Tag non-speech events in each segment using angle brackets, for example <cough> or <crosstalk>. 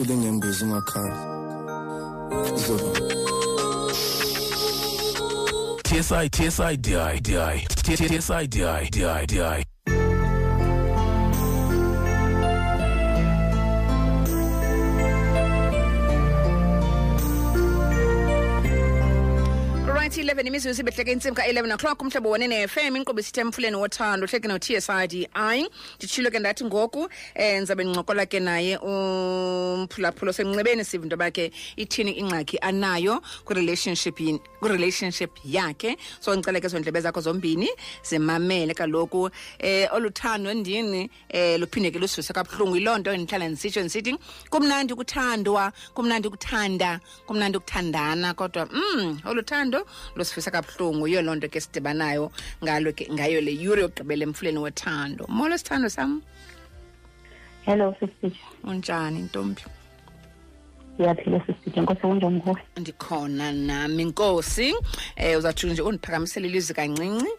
ufile ngembizi ungakhali izolo TSI TSI DI DI TSI DI DI DI 11 imizuzu ibehleke intsimbi ka-11 o'clock umhlobo wone ne-fm inkqubo isithe emfuleni wothando hleke no-tsrdi nditshilo ke ndathi ngoku um ndizawube ndincokola ke naye umphulaphula semnxebeni sive into bakhe ithini ingxaki anayo kwirelationship kwirelationship yakhe. So ndicela ke zondlebe zakho zombini zimamele kaloku um olu thando ndini um luphinde ke lusivise kabuhlungu. Yiloo nto ndihlala ndisitsho ndisithi kumnandi ukuthandwa kumnandi ukuthanda kumnandi ukuthandana kodwa mm olu thando lusifisa kabuhlungu yiyo loo nto ke sidibanayo ngalo ke ngayo le yure yokugqibela emfuleni wothando molo sithando sam. Hello sisithe unjani ntombi? Ndiyaphila sisithe nkosi kunjani kuwe ndikhona nami nkosi. Eh uzawuthi nje undiphakamisele ilizwi kancinci.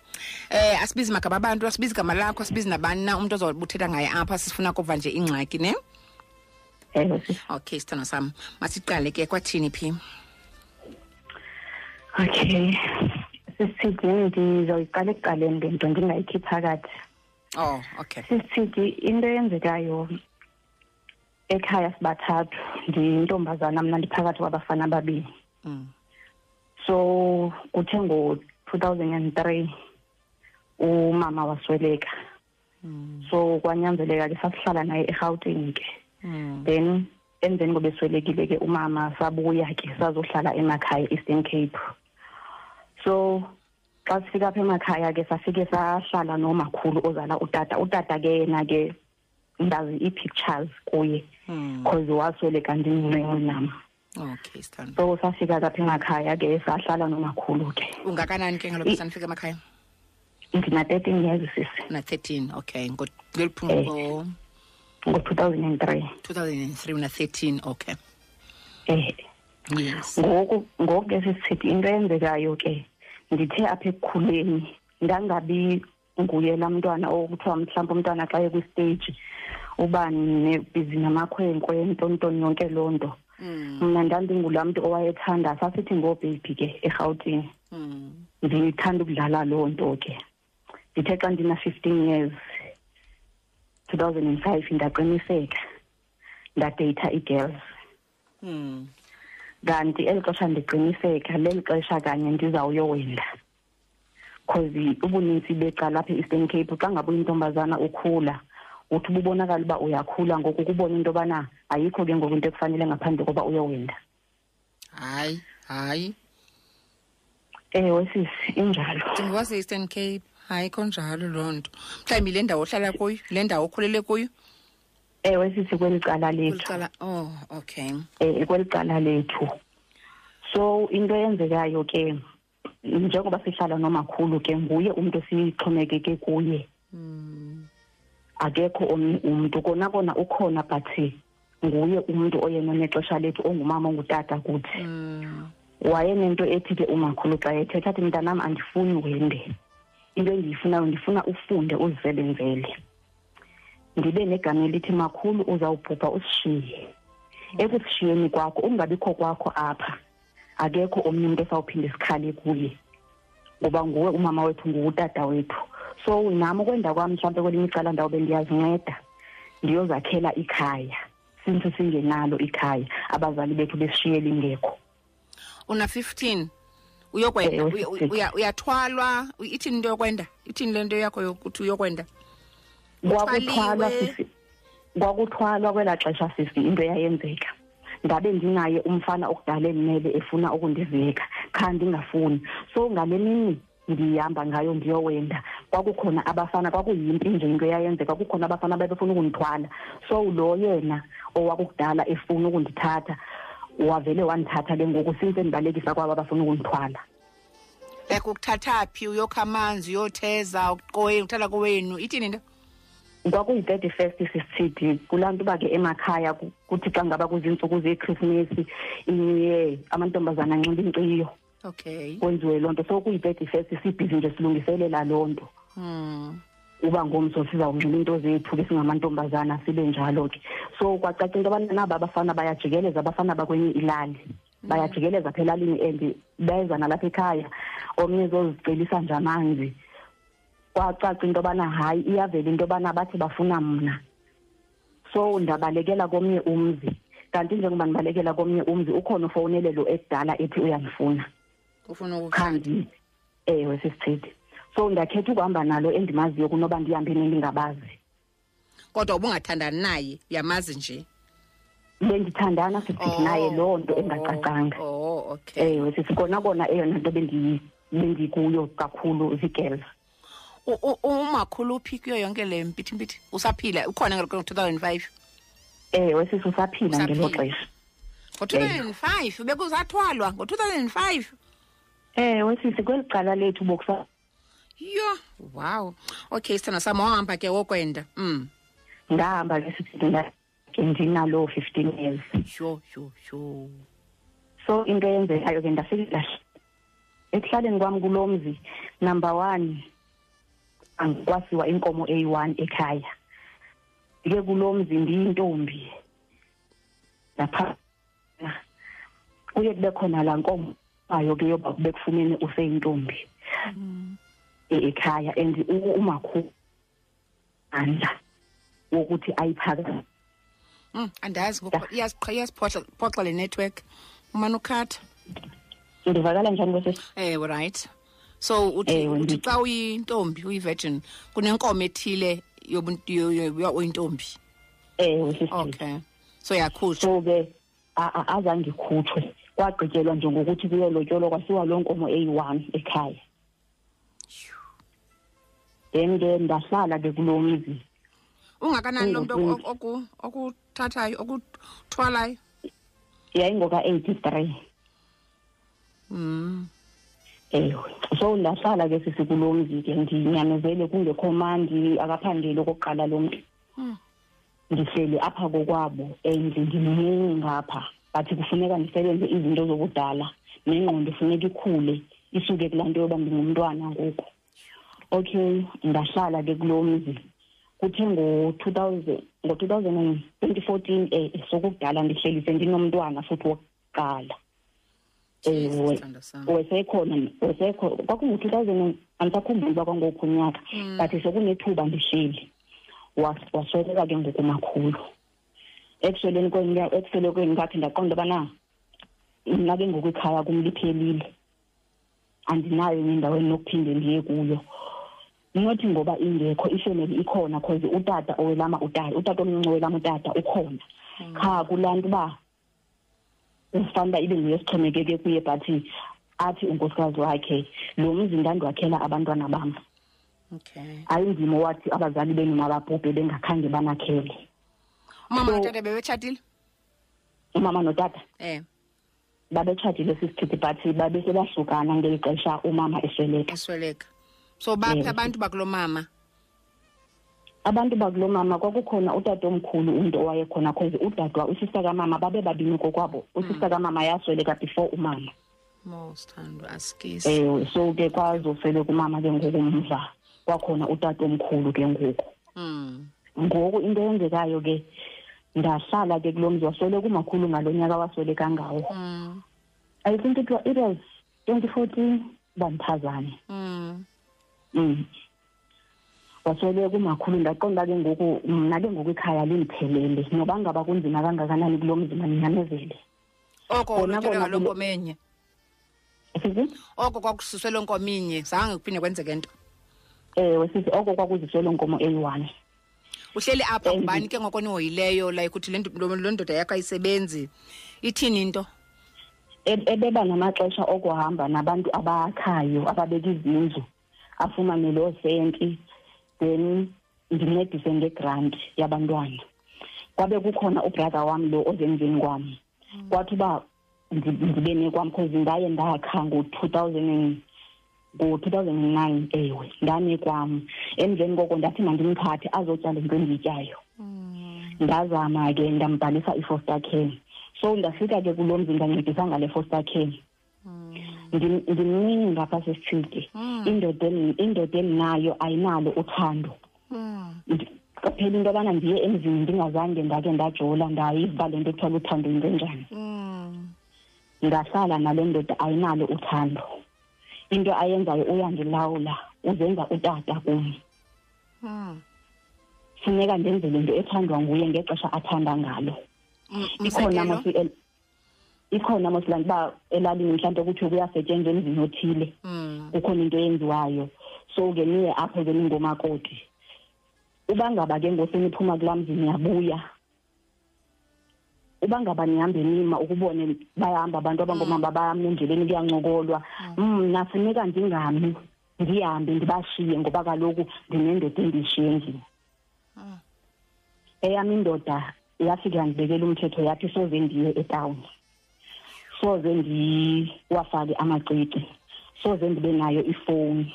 Eh asibizi magaba abantu asibizi gama lakho asibizi nabani na. Umuntu ozawubuthetha ngaye apha sifuna kuva nje ingxaki ne? Ewe okay sithando sam. Masiqale ke kwathini phi okay. Sisithi ndizoyiqala ekuqaleni le nto ndingayikhi phakathi oh okay. Sisithi into eyenzekayo ekhaya sibathathu ndiyintombazana mna ndiphakathi kwabafana ababini mm. so kuthe and three umama wasweleka. Mm. so kwanyanzeleka ke sasihlala naye erhawutini ke Mm. then emveni koba eswelekile ke umama sabuya ke sazohlala emakhaya eastern cape. So xa sifika apha emakhaya ke safike sahlala nomakhulu ozala utata. Utata ke yena ke ndazi ii-pictures kuye Mm. cause wasweleka ndincinci nam. Okay sithando. So safika ke apha emakhaya ke sahlala nomakhulu ke. Ungakanani ke ngalo I- xesha nifika emakhaya? Ndina-thirteen years sisi una-13 okay. Eh. ngeliphungo ngo-two thousand and three. 2003 una-13 okay. Eh. Yes. Ngoku ngoku ke sisithi into eyenzekayo ke ndithe apha ekukhuleni ndangabi nguye laa mntwana okuthiwa mhlawumbi umntwana xa ekwistage uba nebhizi namakhwenkwe ntontoni yonke loo nto Mm. mna ndandingulaa mntu owayethanda sasithi ngoobheybhi ke erhawutini Mm. ndithanda ukudlala loo nto ke ndithe xa ndina-fifteen years two thousand and five ndaqiniseka ndadeyitha ii-girls Mm. Kanti eli xesha ndiqiniseka leli xesha kanye ndizawuyowenda cause ubunintsi becala apha e-eastern cape xa ngabe uyintombazana ukhula uthi ububonakala uba uyakhula ngoku kubona into yobana ayikho ke ngoku into ekufanele ngaphandle koba uyowenda hayi hayi. Ewe sisi injalo. Ndingowase-eastern cape hayi konjalo loo nto. Mhlawumbi le ndawo ohlala kuyo le ndawo okhulele kuyo ewe sisi kweli cala lethu. Oh okay. Um kweli cala lethu. So into eyenzekayo ke njengoba sihlala nomakhulu ke nguye umntu esixhomekeke kuye. Mm. akekho omnye umntu. Kona kona ukhona but nguye umntu oyena nexesha lethu ongumama ongutata kuthi. Mm. wayenento ethi ke umakhulu xa ethetha athi mntanam andifuni wende. Into endiyifunayo ndifuna ufunde uzisebenzele. Ndibe negama elithi makhulu uzawubhubha usishiye. Ekusishiyeni kwakho ungabikho kwakho apha akekho omnye umntu esawuphinde sikhale kuye ngoba nguwe umama wethu nguwutata wethu. So nam ukwenda kwam mhlawumbe kwelinye icala ndawube ndiyazinceda ndiyozakhela ikhaya since singenalo ikhaya abazali bethu besishiyela ingekho una-15 uyokwenda Ewe, uya- sisi. uya- uyathwalwa u- ithini into yokwenda ithini le nto yakho yokuthi uyokwenda? Kwakuthwalwa Uthwaliwe. sisi kwakuthwalwa kwelaa xesha sisi into eyayenzeka ndabe ndinaye umfana okudala endimele efuna ukundiveka kha ndingafuni. So ngale mini ndihamba ngayo ndiyowenda kwakukhona abafana kwakuyimpi nje into eyayenzeka kukhona abafana babefuna ukundithwala. So lo yena owakukudala efuna ukundithatha wavele wandithatha ke ngoku since ndibalekisa kwabo abafuna ukundithwala. Like ukuthatha phi? Uyokha amanzi uyotheza uqoweni uthatha kowenu. Ithini into? Kwakuyi-thirty first sisithi kulaa nto uba ke emakhaya ku- kuthi xa ngaba kuzintsuku zekhrisimesi inew year amantombazana anxiba inkciyo. Okay. Kwenziwe loo nto. So kuyi-thirty first sibhizi nje silungiselela loo nto. Hmm. uba ngomso sizawunxiba into zethu ke singamantombazana sibe njalo ke. So kwacaca into abana naba abafana bayajikeleza abafana bakwenye ilali. Bayajikeleza pha elalini and beza nalapha ekhaya. Omnye ezozicelisa nje amanzi. Kwacaca into yobana hayi iyavela into yobana bathi bafuna mna. So ndabalekela komnye umzi. Kanti njengoba ndibalekela komnye umzi ukhona ufowunelelo ekudala ethi uyandifuna ufuna ukukhanda khandi ewe sisichithi so ndakhetha ukuhamba nalo endimaziyo kunoba ndihambe nendingabazi kodwa ubungathandani naye? Uyamazi nje? Bendithandana sisithi naye loo nto engacacanga. Oh okay. Ewe sisikona kona eyona nto bendi- bendikuyo kakhulu zii-girls U- u- umakhulu uphi kuyo yonke le mpithi mpithi usaphila? Ukhona ngo-2005 ewe sisusaphila ngelo Usaphila. xesha ngo-2005 bekuzathwalwa. Ngo-2005 ewe sisi kweli cala lethu bokusa yo wow. Okay sithanda sam wahamba ke wokwenda. Mm. Ndahamba ke ke ndinaloo fifteen years. Sho sho sho. So into eyenzekayo ke ndafika ekuhlaleni kwam kulo mzi number one angikwasiwa inkomo eyi-one ekhaya. Ndike kulo mzi ndiyintombi lapha kuye kube khona laa nkomo ayo ke yoba kube kufumene useyintombi e- ekhaya and u- umakhulu andla wokuthi ayiphakame Mm, andazi ngoko iyasiqha- iyasiphoxa le network. Umane ukhatha. Ndivakala njani kwesesi? Ewe right. So uthi uthi xa uyintombi uyi-virgin kunenkomo ethile uyintombi ewe okay. So yakhutshwa. So ke azange ikhutshwe. Kwagqityelwa nje ngokuthi kuyolotyolwa kwasiwa loo nkomo eyi-one ekhaya. Then ke ndahlala ke kulo mzi. Ungakanani lo mntu okuthathayo okuthwalayo? yayingoka-eighty-three mm. Ewe so ndahlala ke sisi kulo mzi ke ndinyamezele kungekho mandi akaphangeli okokuqala lo mntu Hmm. ndihleli apha kokwabo and ndimncinci ngapha but kufuneka ndisebenze izinto zobudala nengqondo funeka ikhule isuke kulaa nto yoba ndingumntwana ngoku okay ndahlala ke kulo mzi kuthe ngo-two thousand ngo-two thousand and twenty fourteen um sokukudala ndihleli sendinomntwana futhi wokuqala. Wesekhona wesekho kwakungu-two thousand andisakhumbuli uba kwangokho unyaka Mm. but sekunethuba ndihleli. Was- wasweleka ke ngokumakhulu ekusweleni kwenyaka ekuswelekweni kwakhe ndaqonda ubana mna ke ngoku ikhaya kum liphelile. Andinayo enye endaweni nokuphinde ndiye kuyo. Nothi ngoba ingekho ifemeli ikhona cause utata owelama utata utata omncinci owelama utata ukhona. Qha kulaa nto uba ufana uba ibe nguye sixhomekeke kuye but athi unkosikazi wakhe lo mzi ndandiwakhela abantwana bam okay. Ayinzima wathi abazali benu mababhubhe bengakhange banakhele. Umama So- notata bebetshatile umama notata? Eh. Babetshatile sisichithi but babesebahlukana ngeli xesha umama esweleka. Esweleka. So baphi Yes. abantu bakulo mama? Abantu bakulo mama kwakukhona utata omkhulu umntu owayekhona cause udadwa usista kamama babe babini kokwabo usista kamama yasweleka before umama mosithando asikisi ewe so ke kwazosweleka umama ke ngokumva kwakhona utata omkhulu ke ngoku mm. ngoku into eyenzekayo ke ndahlala ke kulo mzi wasweleka umakhulu ngalo nyaka wasweleka ngawo Mm. i think it was, it was 2014 bandiphazane Mm. mm. Wasweleka umakhulu ndaqonda ke ngoku mna ke ngoku ikhaya lindiphelele noba ngaba kunzima kangakanani kulo mzi mandinyamezele oko Kona ulutyelwe kona ngaloo kulo- nkomo enye sithi oko kwakususwe loo nkomo inye zange kuphinde kwenzeke nto. Ewe sithi oko kwakuziswe loo nkomo eyi-one. Uhleli apha Endi- ngubani ke ngoko nihoyileyo like uthi le ndo- lo lo ndoda yakho ayisebenzi ithini into? E- ebeba namaxesha okuhamba nabantu abakhayo ababeka izindlu afumane loo senti then ndincedise ngegranti yabantwana. Kwabe kukhona ubrother wam lo ozemveni kwam kwathi uba ndi- ndibe nekwam cause ndaye ndakha ngo-two thousand ngo-two thousand and nine ewe ndanekwam. Emveni koko ndathi mandimthathe azotyala into endiyityayo. Ndazama ke ndambhalisa i-foster care. So ndafika ke kulo mzi ndancedisa ngale foster care Ndim- ndimncinci ngapha sesithile indoda eni- indoda endinayo ayinalo uthando. Ndi- qaphela into yobana ndiye emzini ndingazange ndake ndajola ndayiva le nto ekuthiwa uthando yinto enjani. Mm. ngahlala nale ndoda ayinalo uthando. Into ayenzayo uyandilawula uzenza utata kum. Mm. funeka ndenze le nto ethandwa nguye ngexesha athanda ngalo. Mm, ikhona umzekelo? Ikhona mos lanto uba elalini mhlawumbe kuthiwe kuyasetyenzwa emzini othile. Kukhona into eyenziwayo. So ke niye apho ke ningomakoti. Uba ngaba ke ngoseniphuma kulaa mzi niyabuya. Uba ngaba nihambe nima ukubone bayahamba abantu abangomama bami endleleni kuyancokolwa. Mna funeka ndingami ndihambe ndibashiye ngoba kaloku ndinendoda endiyishiye endlini. Eyam indoda yafika yandibekela umthetho yathi soze ndiye etawuni soze ndiwafake amacici soze ndibe nayo ifowuni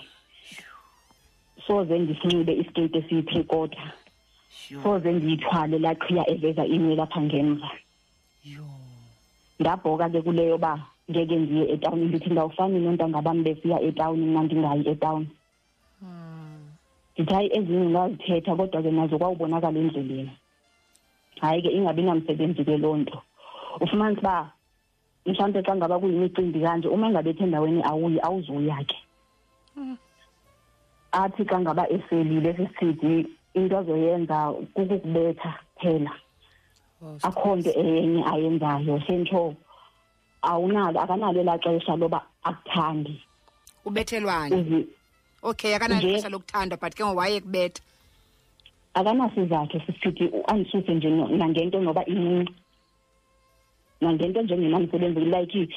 soze ndisinxibe isiketi esiyi-three quarter Yho. soze ndiyithwale laa qhiya eveza inwele apha ngemva Yho. ndabhoka ke kuleyo uba ngeke ndiye etawuni ndithi ndawufani noontanga bam besiya etawuni mna ndingayi etawuni Mm. ndithi hayi ezinye ngazithetha kodwa ke nazo kwawubonakala endleleni hayi ke ingabi namsebenzi ke loo nto ufumanisa uba mhlawumbe xa ngaba kuyimicimbi kanje uma engabethe endaweni awuyi awuzuya ke Mm. athi xa ngaba eselile sisithi into azoyenza kukukubetha phela. Oh, akho nto enye ayenzayo sentsho awunalo akanalo elaa xesha loba akuthandi ubethelwane? Okay akanalo ixesha lokuthandwa but ke ngowaye kubetha akanasizathu sisithi andisuse nje nangento noba incinci. Nangento njengenamsebenzi like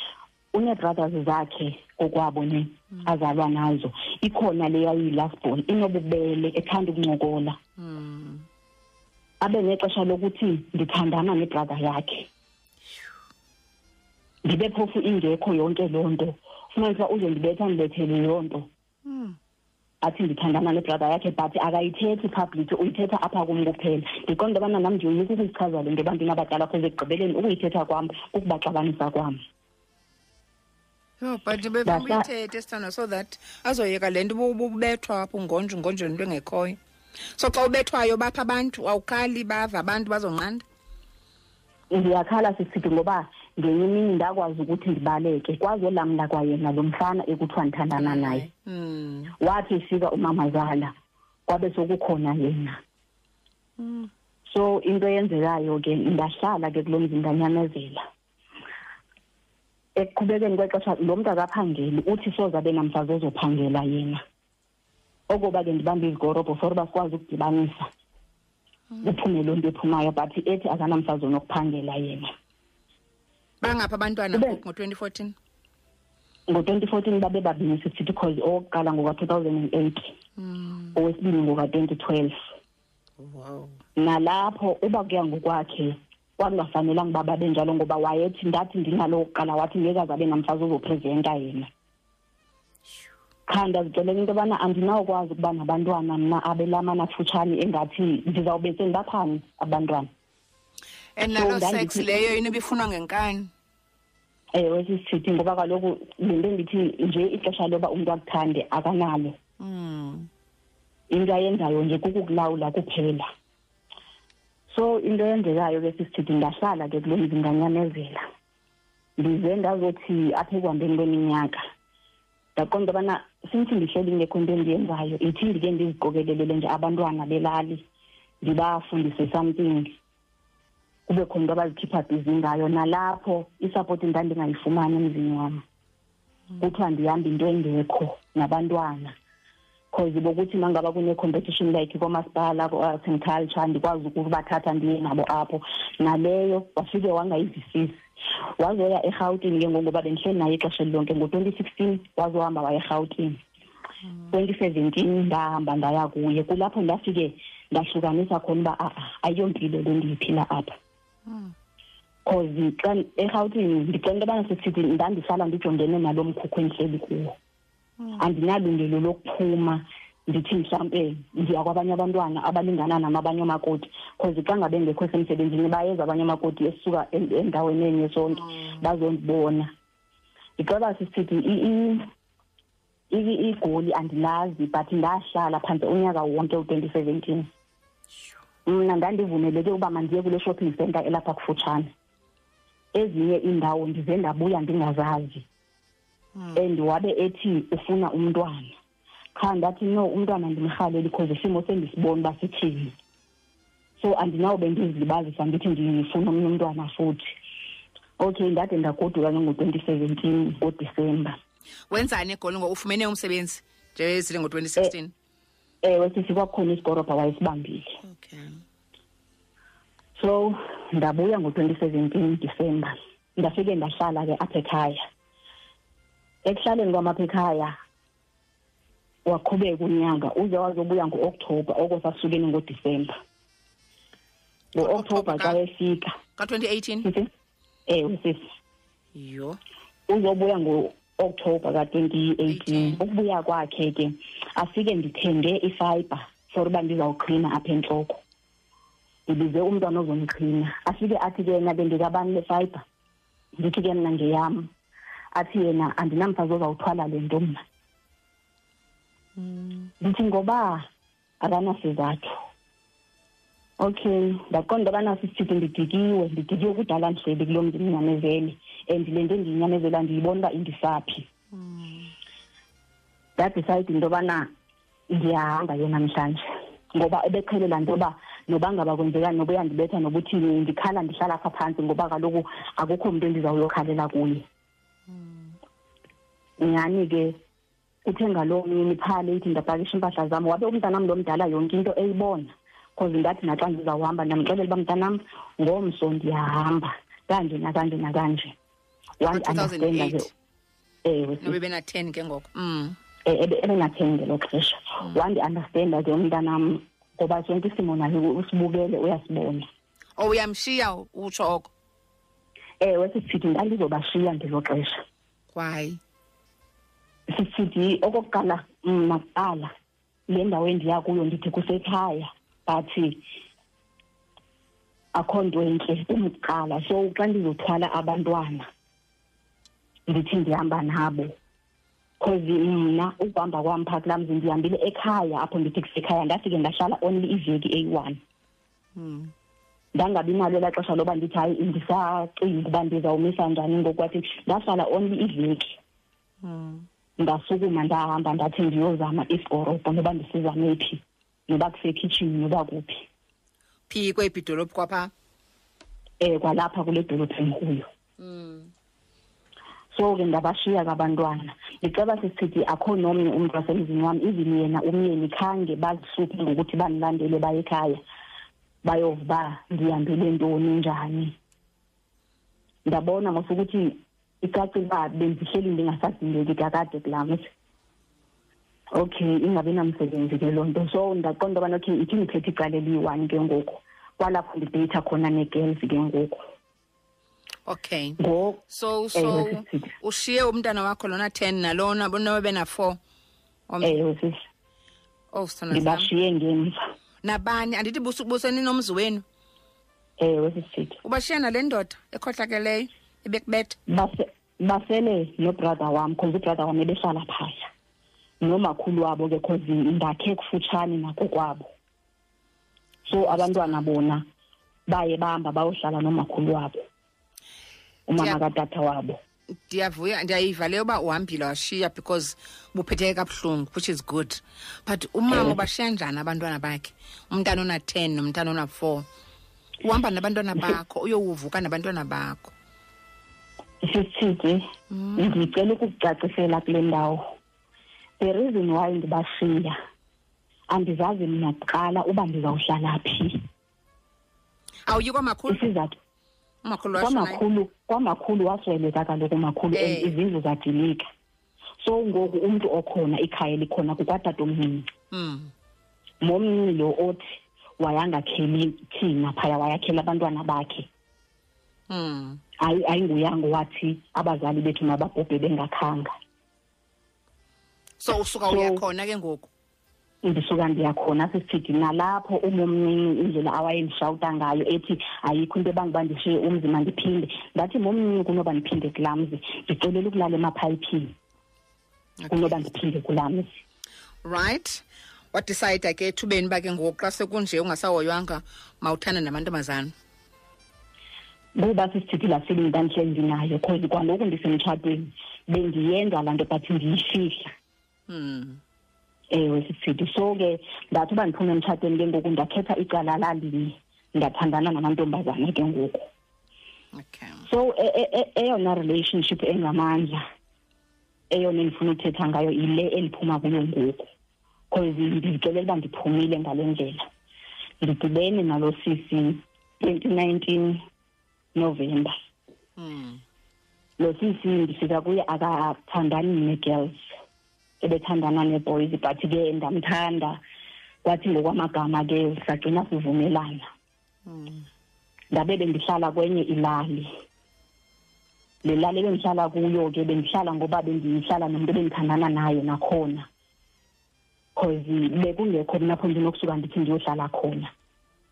une-brothers zakhe kokwabo ne azalwa nazo. Ikhona le yayiyi-last born inobubele ethanda ukuncokola. Mm. abe nexesha lokuthi ndithandana nebrother yakhe. Ndibe phofu ingekho yonke loo nto. Fumanisa uba uzondibetha ndibethele loo nto. Mm. Athi ndithandana nebrother yakhe but akayithethi public uyithetha apha kum kuphela. Ndiqonda into yobana nam ndiyoyika ukuyichaza le nto ebantwini abadala cause ekugqibeleni ukuyithetha kwam kukubaxabanisa kwam. Yho, but befuna Ngahla- uyithethe sithando so that azoyeka le nto ubu- ububethwa apho ngonje ngonje into engekhoyo. So xa ubethwayo bapha abantu awukhali bava abantu bazonqanda? Ndiyakhala sisithi ngoba ngenye imini ndakwazi ukuthi ndibaleke. Kwazolamla kwayena lo mfana ekuthiwa ndithandana naye. Mm. wathi efika umamazala kwabe sokukhona yena. Mm. so into eyenzekayo ke ndahlala ke kulo mzi ndanyamezela ekuqhubekeni kwexesha lo mntu akaphangeli uthi soze abe namfazi ozophangela yena. Okoba ke ndibambe izigorobho for uba sikwazi ukudibanisa. Kuphume loo nto ephumayo but ethi akanamfazi onokuphangela yena. Bangapha abantwana Ube- ngoku ngo-twenty fourteen? ngo-twenty fourteen babe babini sisithi because owokuqala ngoka-two thousand and eight Mm. owesibini ngoka-twenty twelve. Wow. Nalapho uba kuya ngokwakhe kwakungafanelanga uba babe njalo ngoba wayethi ndathi ndinalo kuqala wathi ngeke azabe namfazi ozoprezenta yena. Kha ndazixelela into yobana andinawukwazi ukuba nabantwana mna abelamana futshane engathi ndizawube sendibaphani abantwana. Ndandithi- sex leyo inoba ifunwa ngenkani? Ewe sisithi ngoba kaloku le nto ndithi nje ixesha loba umntu akuthande akanalo. Mm. into ayenzayo nje kukukulawula kuphela. So into eyenzekayo ke sisithi ndahlala ke kulo mzi nganyamezela ndize ndazothi apha ekuhambeni kweminyaka ndaqonda ubana since ndihleli ngekho into endiyenzayo ithi ndike ndiziqokelelele nje abantwana belali ndibafundise something. Kube khona into abazikhipha bhizi ngayo nalapho isapoti ndandingayifumani emzini wam. Kuthiwa ndihambe into engekho nabantwana cause bokuthi mangaba kune-competition like komasipala ko-arts and culture ndikwazi ukubathatha ndiye nabo apho naleyo wafike wangayivisisi wazoya erhawutini ke ngokuba bendihleli naye ixesha lonke ngo-twenty sixteen wazohamba waya erhawutini twenty seventeen ndahamba ndaya kuye. Kulapho ndafike ndahlukanisa khona uba a-a ayiyompilo le ndiyiphila apha Mm. cause xa erhawutini ndicela into yobana sisithi ndandihlala ndijongene nalo mkhukhu endihleli kuwo. Andinalungelo lokuphuma ndithi mhlawumbe ndiya kwabanye abantwana abalingana nam abanye omakoti cause xa ngabe ngekho semsebenzini bayeza abanye omakoti esisuka en- endaweni enye sonke bazondibona. Ndicela sisithi i- i- i- igoli andilazi but ndahlala phantse unyaka wonke u-twenty seventeen. Mna ndandivumeleke uba mandiye kule shopping center elapha kufutshane. Ezinye iindawo ndize ndabuya ndingazazi. And wabe ethi ufuna umntwana. Qha ndathi no umntwana ndimrhaleli because isimo sendisibona uba sithini. So andinawube ndizilibazisa ndithi ndifuna omnye umntwana futhi. Okay ndade ndagoduka ke ngo-twenty seventeen ngodisemba. Wenzani egoli ngo ufumene umsebenzi nje zile ngo-2016 ewe sisi kwakukhona isigorobha wayesibambile. Okay. So ndabuya ngo-twenty seventeen disemba ndafike ndahlala ke apha ekhaya. Ekuhlaleni kwam apha ekhaya waqhubeka unyaka uze wazobuya ngo-okthobha oko sasukeni ngodisemba Ngo-October xa ka- efika ka-2018 sisi ewe sisi yho uzobuya ngo-okthobha ka-twenty eighteen. 18. ukubuya kwakhe ke afike ndithenge ifayibha for uba ndizawuqhina apha entloko. Ndibize umntwana ozomqhina afike athi ke yena bendikabani le fayibha ndithi ke mna ngeyam. Athi yena andinamfazi ozawuthwala le nto mna. Ndithi ngoba akanasizathu. Okay ndaqonda ubana sisithi ndidikiwe ndidikiwe kudala ndihleli kulo mntu ndinyamezele and le nto endiyinyamezela ndiyibona uba indisaphi. Ndadicide into yobana ndiyahamba ke namhlanje. Ngoba ebeqhelela nto yoba noba ngaba kwenzekani noba uyandibetha noba uthini ndikhala ndihlala apha phantsi ngoba kaloku akukho mntu endizawuyokhalela kuye. Nyhani ke uthe ngaloo mini phaa leyithi ndapakisha iimpahla zam wabe umntanam lo mdala yonke into eyibona. Because ndathi naxa ndizawuhamba ndamxelela uba mntanam ngomso ndiyahamba kanje nakanje nakanje wandiunderstanda ke ngo-2008 ewe bena-10 ke ngoko mm. Eh, ebe- ebengatheni ngelo xesha. Wandi-understanda ke umntanam ngoba sonke isimo naye usibukele uyasibona. Oh, uyamshiya utsho oko? Ewe sisithi ndandizobashiya ngelo xesha. Why? Sisithi okokuqala mna kuqala le ndawo endiya kuyo ndithi kusekhaya but akho nto entle kumkuqala so xa ndizothwala abantwana ndithi ndihamba nabo because mna ukuhamba kwam phaa kulaa mzi ndihambile ekhaya apho ndithi kusekhaya ndafike ndahlala only iveki eyi-one mm. ndangabi nalo elaa xesha loba ndithi hayi ndisacinga uba ndizawumisa njani ngokwathi ndahlala only iveki Mm. ndasukuma ndahamba ndathi ndiyozama isigorobho noba ndisizame phi noba kusekhitshini noba kuphi phi kweyiphi idolophu kwapha um kwalapha kule dolophu enkulu mm. So ke ndabashiya kabantwana. Ndiceba sisithi akho nomnye umntu wasemzini wam even yena umyeni khange bazihluphe ngokuthi bandilandele baye ekhaya bayova ndihambele ntoni njani. Ndabona ngosukuthi icacile uba bendihleli ndingasadingeki kakade kulaa mzi okay ingabi namsebenzi ke loo nto. So ndaqonda ubana okay ithi ndiphethe icala eliyi-one ke ngoku. Kwalapho ndideyitha khona nee-girls ke ngoku. Okay. Ngoku so so Ewe, sisithi. ushiye umntana wakho lona 10 nalona bonobe bena-4 ewe sisi oh sithando sam ndibashiye ngemva. Nabani? Andithi bus- buseninomzi wenu. Ewe sisithi ubashiya nale ndoda ekhohlakeleyo ebekubetha base basele nobrother wam cause ubrother wam ebehlala phaya. Nomakhulu wabo ke cause ndakhe kufutshane nakokwabo. So abantwana bona baye bahamba bayohlala nomakhulu wabo. Umama katata wabo. Ndiyavuya ndiyayiva leyo uba uhambile washiya because buphetheke kabuhlungu which is good. But umama Ewe. ubashiya njani abantwana bakhe? Umntana ona-10 nomntana ona-4 uhamba nabantwana bakho uyowuvuka nabantwana bakho. Sisithi mm. ndicela ukukucacisela kule ndawo. The reason why ndibashiya andizazi mna kuqala uba ndizawuhlala phi. Awuyi kwamakhulu isizathu umakhulu washonayo kwamakhulu kwamakhulu wasweleka kaloku umakhulu and Eh. izindlu zadilika so ngoku umntu okhona ikhaya likhona kukwatatomncinci mm. momncinci lo othi wayangakheli thina phaya wayakhela abantwana bakhe Mm. ayi ayinguyanga wathi abazali bethu mababhobhe bengakhanga so usuka So- uya khona ke ngoku ndisuka ndiyakhona sisithi nalapho umomncinci indlela awayendishawuta ngayo ethi ayikho into ebanguba ndishiye umzi mandiphinde ndathi momncinci kunoba ndiphinde kulaa mzi ndicelela ukulala emaphayiphini kunoba ndiphinde kulaa mzi right wadicayida ke ethubeni uba ke ngoku xa sekunje ungasahoywanga mawuthanda namantombazana? Ngoba sisithi laa feeling ndandihleli nayo cause kwangoku ndisemtshatweni. Bendiyenza laa nto but ndiyifihla. Mm. Ewe sisithi so ke ndathi uba ndiphume emtshatweni ke ngoku ndakhetha icala lalinye ndathandana namantombazana ke ngoku. Okay. So e- e- e- eyona relationship engamandla eyona endifuna uthetha ngayo yile endiphuma kuyo ngoku. Because ndizixelela uba ndiphumile ngale ndlela. Ndidibene nalo sisi 2019 november. Mm. lo sisi ndifika kuye akathandani nee-girls ebethandana nee-boys but ke ndamthanda. Kwathi ngokwamagama ke sagcina sivumelana. Mm. ndabe bendihlala kwenye ilali. Le lali ebendihlala kuyo ke bendihlala ngoba bendihlala nomntu ebendithandana naye nakhona. Cause bekungekho mna apho ndinokusuka ndithi ndiyohlala khona.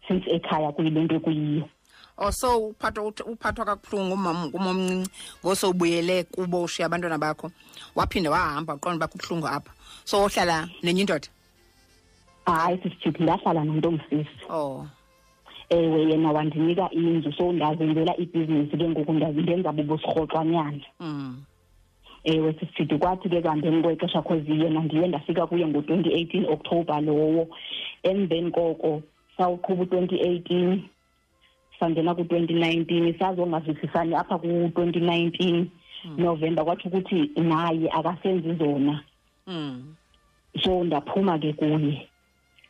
Since ekhaya kuyile nto kuyiyo oh so uphathwa uphathwa kabuhlungu ngumama ngumomncinci ngosowubuyele kubo ushiya abantwana bakho waphinde wahamba uqonda uba kubuhlungu apha. So wohlala nenye indoda? Hayi sisithi ndahlala nomntu ongusisi oh. Ewe yena wandinika indlu so ndazenzela ibhizinisi ke ngoku ndenza bubusirhoxwanyana mm. ewe sisithi kwathi ke kambeni kwexesha cause yena ndiye ndafika kuye ngo-twenty eighteen october lowo. Emveni koko sawuqhuba u-twenty eighteen. Sangena ku-twenty nineteen sazongavisisani apha ku-twenty nineteen november kwathi ukuthi naye akasenzi zona. Mm. so ndaphuma ke kuye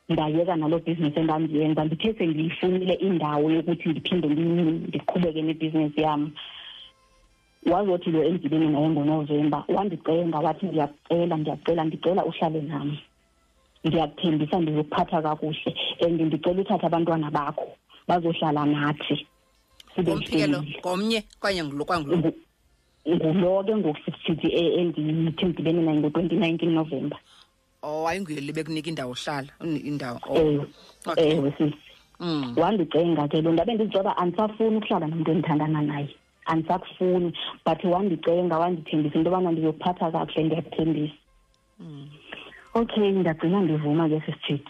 ndayeka nalo bhizinesi endandiyenza. Ndithe sendiyifunile indawo yokuthi ndiphinde ndi- ndiqhubeke nebhizinesi yam. Wazothi lo endibeni naye ngonovemba wandicenga wathi ndiyakucela ndiyacela ndicela uhlale nam ndiyakuthembisa ndizokuphatha kakuhle and ndicela uthathe abantwana bakho bazohlala nathi. Sibe ngomphikelo family. ngomnye okanye ngulo kwangulo Ngu- ngulo ke ngoku sisithi e- endithi ndibene naye ngo-twenty nineteen november. Oh wayinguye bekunika indawo uhlala uni- indawo oh. ewe okay. sisi mm. wandicenga ke lo ndabe ndizixoba andisafuni ukuhlala nomntu endithandana naye. Andisakufuni but wandicenga wandithembisa into yobana ndizokuphatha kakuhle ndiyakuthembisa. Okay ndagcina ndivuma ke sisithi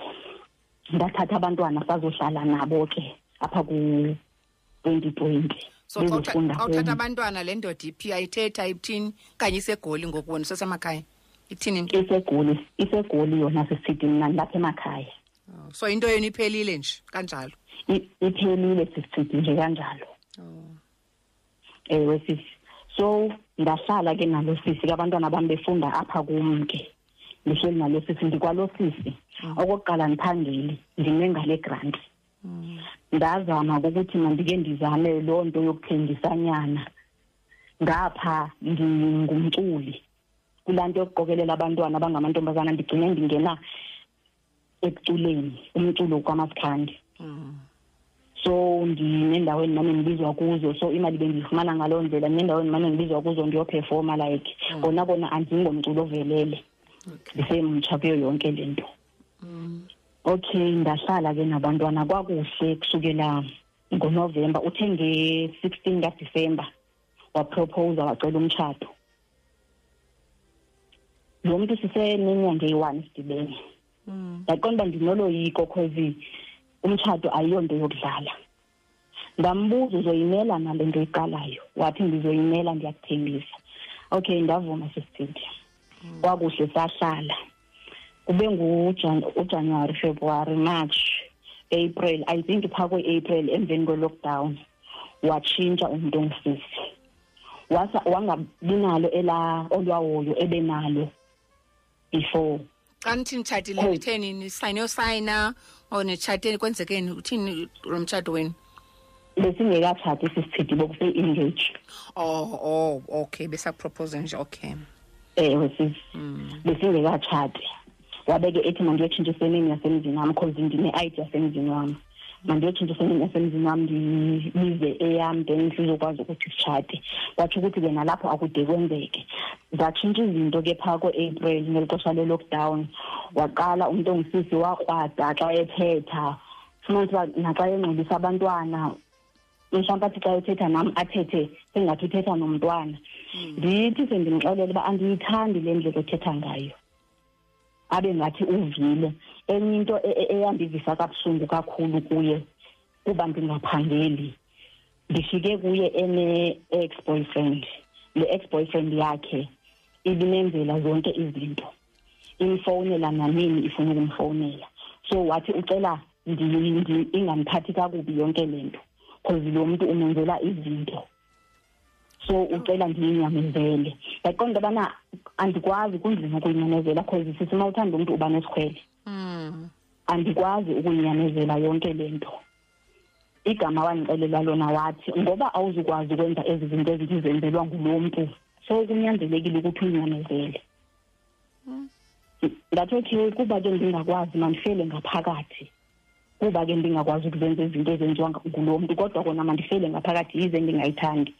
ndathatha abantwana sazohlala nabo ke apha ku-twenty twenty so xa bezofunda utha- xa uthatha home. abantwana le ndoda iphi ayithetha ithini kanye isegoli ngoku wena usesemakhaya ithini? Isegoli isegoli yona sisithi mna ndilapha emakhaya. Oh, so into yenu iphelile nje kanjalo? Iphelile sisithi nje kanjalo. Oh. ewe sisi so ndahlala ke nalo sisi ke abantwana bam befunda apha kum ke. Ndihleli nalo sisi ndikwalo sisi. Okokuqala ndiphangeli ndime ngale grant. Ndazama ukuthi mandike ndizame loo nto yokuthengisanyana. Ngapha ndingumculi kulaa nto yokuqokelela abantwana abangamantombazana ndigcine ndingena ekuculeni umculo kwamasikandi. Mm. so ndinendaweni mane ngibizwa kuzo. So imali bendiyifumana ngaloo ndlela ndinendaweni mane ngibizwa kuzo ndiyophefoma like kona kona andingomculo ovelele. Ndisemtsha kuyo yonke le nto. Okay ndahlala ke nabantwana kwakuhle kusukela ngonovemba uthe nge-sixteen kadisemba waproposa wacela umtshato. Lo mntu sisenenyanga eyi-one sidibene Mm. ndaqonda uba ndinoloyiko cause umtshato ayiyonto yokudlala. Ndambuza uzoyimela nale nto iqalayo wathi ndizoyimela ndiyakuthembisa okay ndavuma sisithi kwakuhle sahlala. Kube ngujan- ujanuwari february march april i think phaa kwe-april emveni kwe-lockdown watshintsha umntu ongusisi wasa wangabi nalo elaa olwahoyo ebenalo before. Xa nithi nitshatile nitheni nisayine yosayina or nitshateni kwenzekeni? Uthini lo mtshato wenu besingekatshati sisichithi bokuse-engage oh oh okay. Besakupropose nje okay. Ewe sisi besingekatshati wabe ke ethi mandiyotshintsha iseneni yasemzini wam cause ndine-id yasemzini wam mandiyotshintsha iseneni yasemzini wam ndibize eyam then sizokwazi ukuthi sitshate. Watsho ukuthi ke nalapho akude kwenzeke. Zatshintsha izinto ke phaa ko-april ngeli xesha le-lockdown. Waqala umntu ongusisi wakrwada xa ethetha. Fumanisa uba naxa engxolisa abantwana mhlawumbi athi xa ethetha nam athethe sengathi uthetha nomntwana. Ndithi sendimxelela uba andiyithandi le ndlela othetha ngayo abe ngathi uvile. Enye into e- e- eyandivisa kabuhlungu kakhulu kuye kuba ndingaphangeli. Ndifike kuye ene-ex boyfriend le ex boyfriend yakhe ibinenzela zonke izinto. Imfowunela nanini ifuna ukumfowunela so wathi ucela ndi- ndi- ingandiphathi kakubi yonke le nto because lo muntu umenzela izinto so ucela ndiyinyamezele yaqonda ubana andikwazi kunzima ukuyinyamezela because sithi uma uthanda umntu uba nesikhwele. Mm. andikwazi ukuyinyamezela yonke le nto. Igama wandixelela lona wathi ngoba awuzukwazi ukwenza ezi zinto ezithi zenzelwa ngulo mntu so kunyanzelekile ukuthi uyinyamezele ndathi okay kuba ke ndingakwazi mandifele ngaphakathi. Kuba ke ndingakwazi ukuzenza izinto ezenziwa ngulo mntu kodwa kona mandifele ngaphakathi yize ndingayithandi.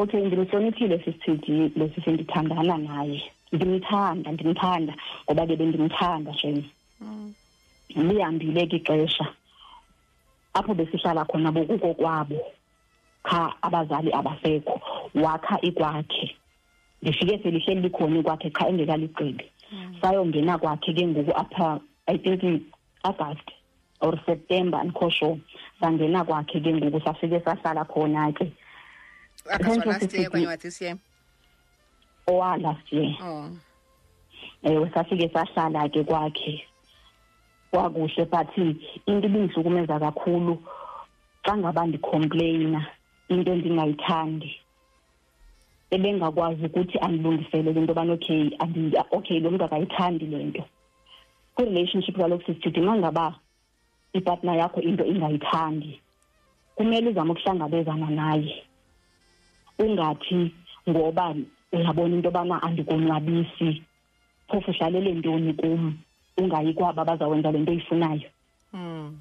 Okay ndimhloniphile sisithi lesi sendithandana naye. Ndimthanda ndimthanda ngoba ke bendimthanda shem lihambile ke ixesha. Apho besihlala khona bokuko kwabo cha abazali abasekho wakha ikwakhe. Ndifike selihleli likhona ikwakhe cha engekaligqibi sayongena kwakhe ke ngoku apha i think august or september andikho sure sangena kwakhe ke ngoku safike sahlala khona ke. Apha Thank you, last year Sisi. okanye wa this year owa last year oh. Ewe safike sahlala ke kwakhe kwakuhle but into ibingihlukumeza kakhulu. Xa ngaba ndicomplaina into endingayithandi. Ebengakwazi ukuthi andilungisele le nto yobana okay andi- okay lo mntu akayithandi le nto. Kwi-relationship kaloku sisithi xa ngaba ipartner yakho into ingayithandi kumele uzame ukuhlangabezana naye. Ungathi ngoba uyabona into yobana andikonwabisi. Phofu uhlalele ntoni kum? Ungayi kwaba bazawenza le nto oyifunayo. Mm.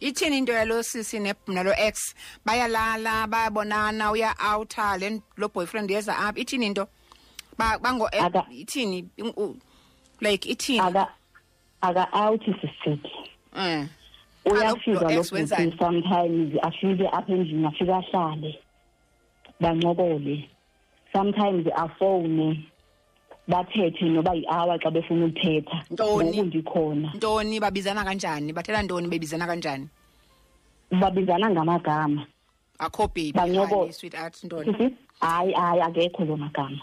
ithini into yalo sisi ne- nalo ex? Bayalala bayabonana uya outa le lo boyfriend yeza apha. Ithini into? Ba- bango eh, Aka- ithini? In- u- like ithini? Aka aka-awuthi sisithi eh. Uyafika lo lo ex wenzani? bhuti sometimes afike apha endlini afike ahlale. Bancokole sometimes afowune bathethe noba yi-hour xa befuna ukuthetha Ntoni? ngoku ndikhona. Ntoni? Babizana kanjani? Bathela ntoni bebizana kanjani? Babizana ngamagama. Akho baby Bancokola. honey, sweetheart ntoni? Sisi <laughs> hayi hayi akekho loo magama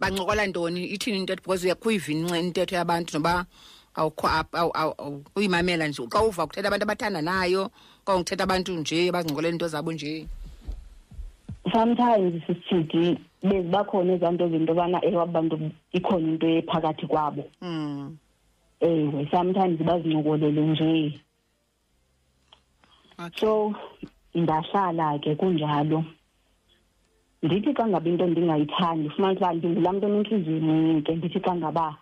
bancokola ntoni? Ithini intetho? Because uyakuyivince intetho yabantu noba awukho apha awu- awu- awu- uyimamela nje. Xa uva kuthetha abantu abathandanayo xa nguthetha abantu nje bazincokolela into zabo nje. Sometimes sisithi bezibakhona ezaa nto zinto yobana ewe abantu ikhona into ephakathi kwabo mm. ewe sometimes bazincokolele nje okay. so ndahlala ke kunjalo ndithi xa ngaba into ndingayithandi fumanisa uba ndingulaa mntu onentliziyo encinci ndithi xa ngaba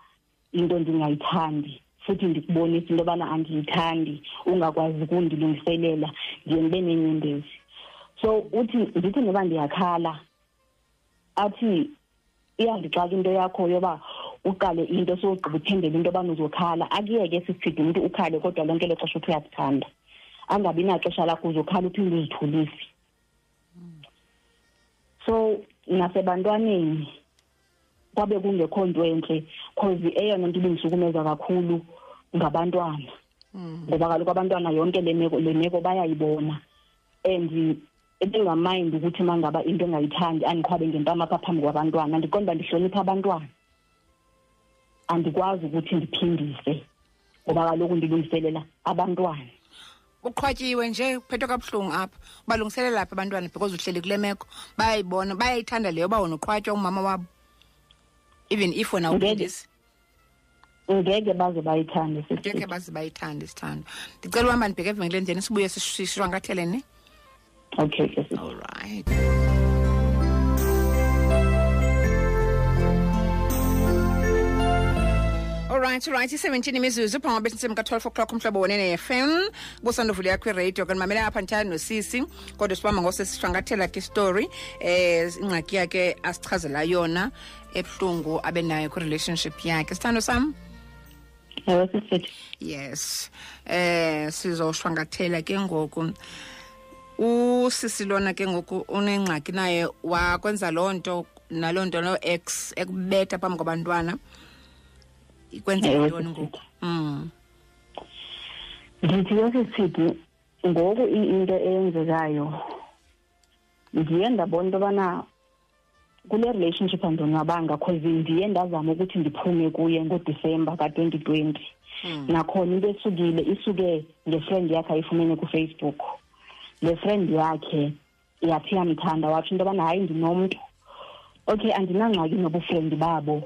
into ndingayithandi futhi ndikubonisa into yobana andiyithandi ungakwazi ukundilungiselela ndiye ndibe nenyembezi so uthi ndithi noba ndiyakhala athi iyandixaka into yakho yoba uqale into sowugqiba uthembele into yobana uzokhala. Akuyeke sisithi umntu ukhale kodwa lonke lo xesha uthi uyazithanda angabi naxesha lakho uzokhala uphinde uzithulise. So nasebantwaneni kwabe kungekho nto entle cause eyona nto ibindisukumeza kakhulu ngabantwana. Ngoba kaloku abantwana yonke le le meko bayayibona. And ebengamind ukuthi uma ngaba into engayithandi andikhwabe ngempama apha phambi kwabantwana. Ndiqonda uba ndihlonipha abantwana. Andikwazi ukuthi ndiphindise ngoba kaloku ndilungiselela abantwana. Uqhwatyiwe nje kuphethwe kabuhlungu apha. Balungiselela phi abantwana because uhleli kule meko. Bayayibona bayayithanda leyo uba wona uqhwatywa umama wabo. Even if wena Ngeke. uphindisi ngeke baze bayithande sisithi baze bayithande isithando ndicela uhamba ndibheke evenkileni then sibuye sish- sishwankathele ne okay ke sisi. alright Alright, alright, i-17 imizuzu phambi bethi ka-12 o'clock umhlobo wonene FM kusandovule yakho iradio kanimamele apha ndithanda nosisi kodwa sibamba ngosesishwankathela ke story eh ingxaki yakhe asichazela yona ebuhlungu abe nayo kwi-relationship yakhe. Sithando sam? Ewe sisithi yes. Eh sizoshwangathela ke ngoku usisi lona ke ngoku unengxaki naye wakwenza loo nto naloo nto no ex ekubetha phambi kwabantwana. Ikwenza Ewe, ntoni ngoku? Mm. Ndithi yosisithi ngoku i- into eyenzekayo ndiye ndabona into yobana kule relationship andonwabanga cause ndiye ndazama ukuthi ndiphume kuye ngodisemba ka-twenty twenty. Nakhona into esukile isuke ngefriend yakhe ayifumene kufacebook. Le friend yakhe yathi yamthanda watsho into yobana hayi ndinomntu. Okay andinangxaki nobufrendi babo.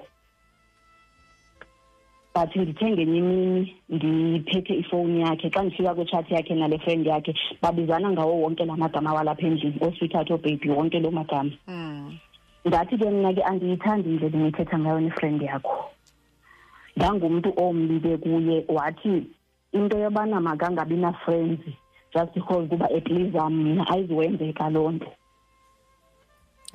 But ndithe ngenye imini ndiphethe ifowuni yakhe. Xa ndifika kwitshat yakhe nale friend yakhe babizana ngawo wonke la magama walapha endlini. Oosweetheart oobabyi wonke loo magama. Mm. ndathi ke mna ke andiyithandi indlela engithetha ngayo nefriend yakho. Ndangumntu ombi ke kuye wathi into yobana makangabi na-friends just because kuba etliza mna ayizuwenzeka loo nto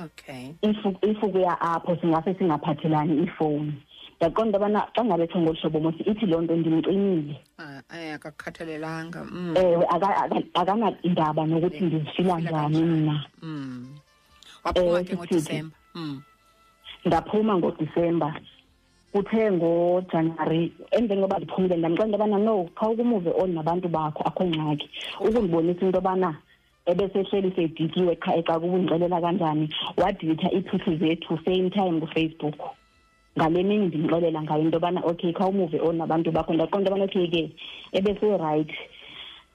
okay if if ukuya apho singase singaphathelani iifowuni ndaqonda yobana xa ngabethwa ngolu hlobo mos ithi loo nto ndimcinile Ah, akakhathalelanga mm. ewe aka- aka- akanandaba nokuthi ndizifila njani mna mm. waphuma Eh, ke ngodisemba mm. ndaphuma ngodisemba kuthe ngojanuwari emveni koba ndiphumile ndamxela into yobana no kha ukumuve on nabantu bakho akho ngxaki. Ukundibonisa into yobana ebesehleli sedikiwe qha exa kubundixelela kanjani wadilitha iithuthu zethu same time kufacebook. Ngale mini ndimxelela ngayo into yobana okay kha umuve on nabantu bakho. Ndaqonda into yobana okay ke ebeserayithi.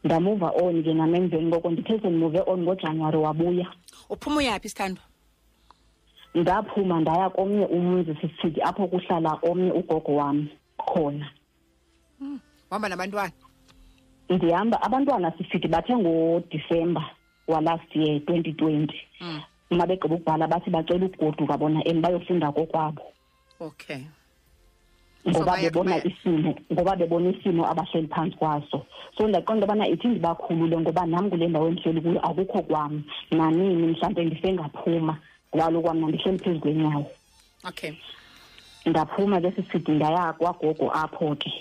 Ndamuva on ke nam emveni koko ndithe sendimuve on ngojanuwari wabuya. Uphuma uyaphi sithandwa ndaphuma ndaya komnye umzi sisithi apho kuhlala omnye ugogo wam khona. Uhamba nabantwana? Ndihamba abantwana sisithi bathe ngodisemba walast year twenty twenty. Mm. uma begqiba ukubhala bathi bacela ukugoduka bona em bayofunda kokwabo. Okay. Ngoba baya- bebona baya- isimo ngoba bebona isimo abahleli phantsi kwaso. So ndaqonda ubana ithi ndibakhulule ngoba nam kule ndawo endihleli kuyo akukho kwam. Nanini mhlawumbe ndisengaphuma. Ngoba kaloku kwam nandihleli phezu kwenyawo okay. Ndaphuma ke sisithi ndaya kwagogo apho ke.